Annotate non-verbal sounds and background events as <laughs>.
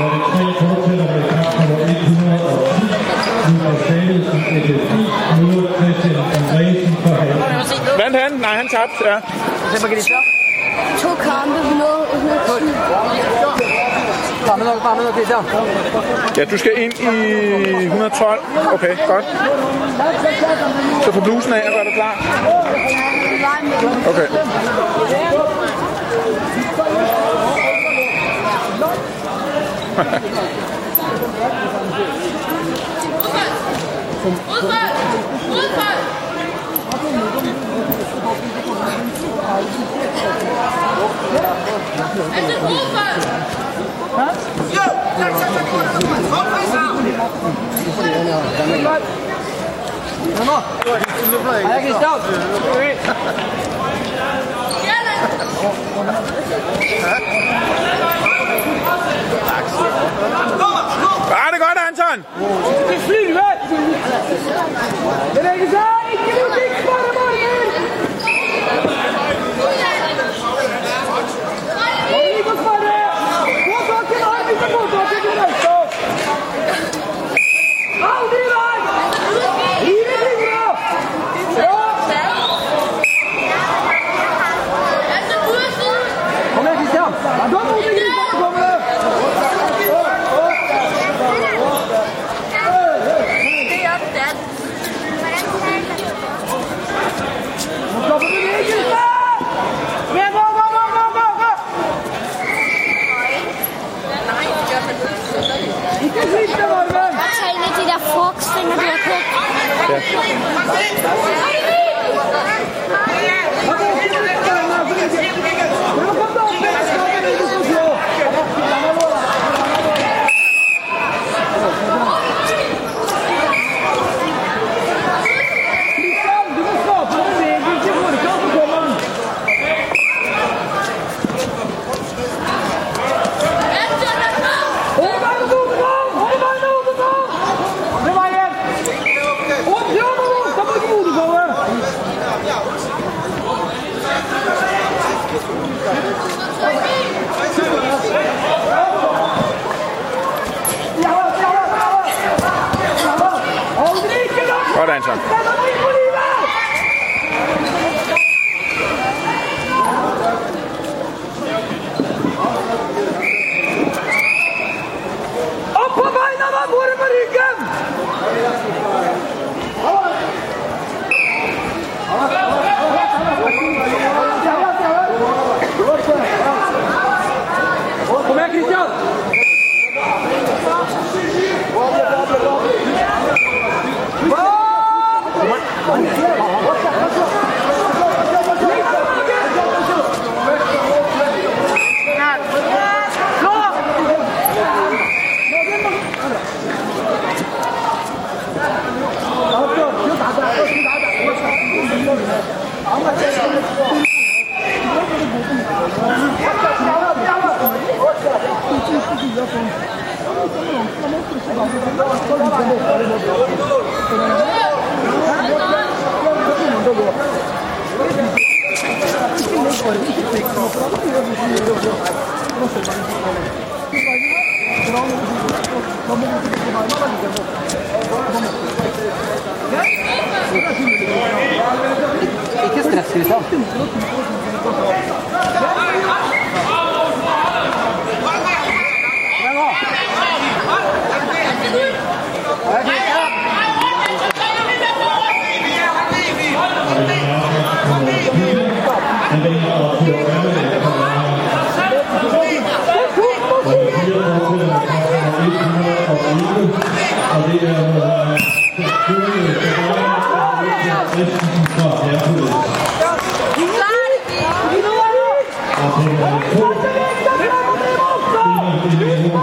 Når det tre fortsætter med kamp nummer 110, Jonas Danielsen, FFI, møder Christian Andresen for Hagen. Vandt han? Nej, han tabte, ja. Hvad kan de så? To kampe, 100, 110. Ja, du skal ind i 112. Okay, godt. Så få blusen af og er du klar. Okay. <laughs> off. I think he's down. Tucker. 我。Ikke stress, Kristian.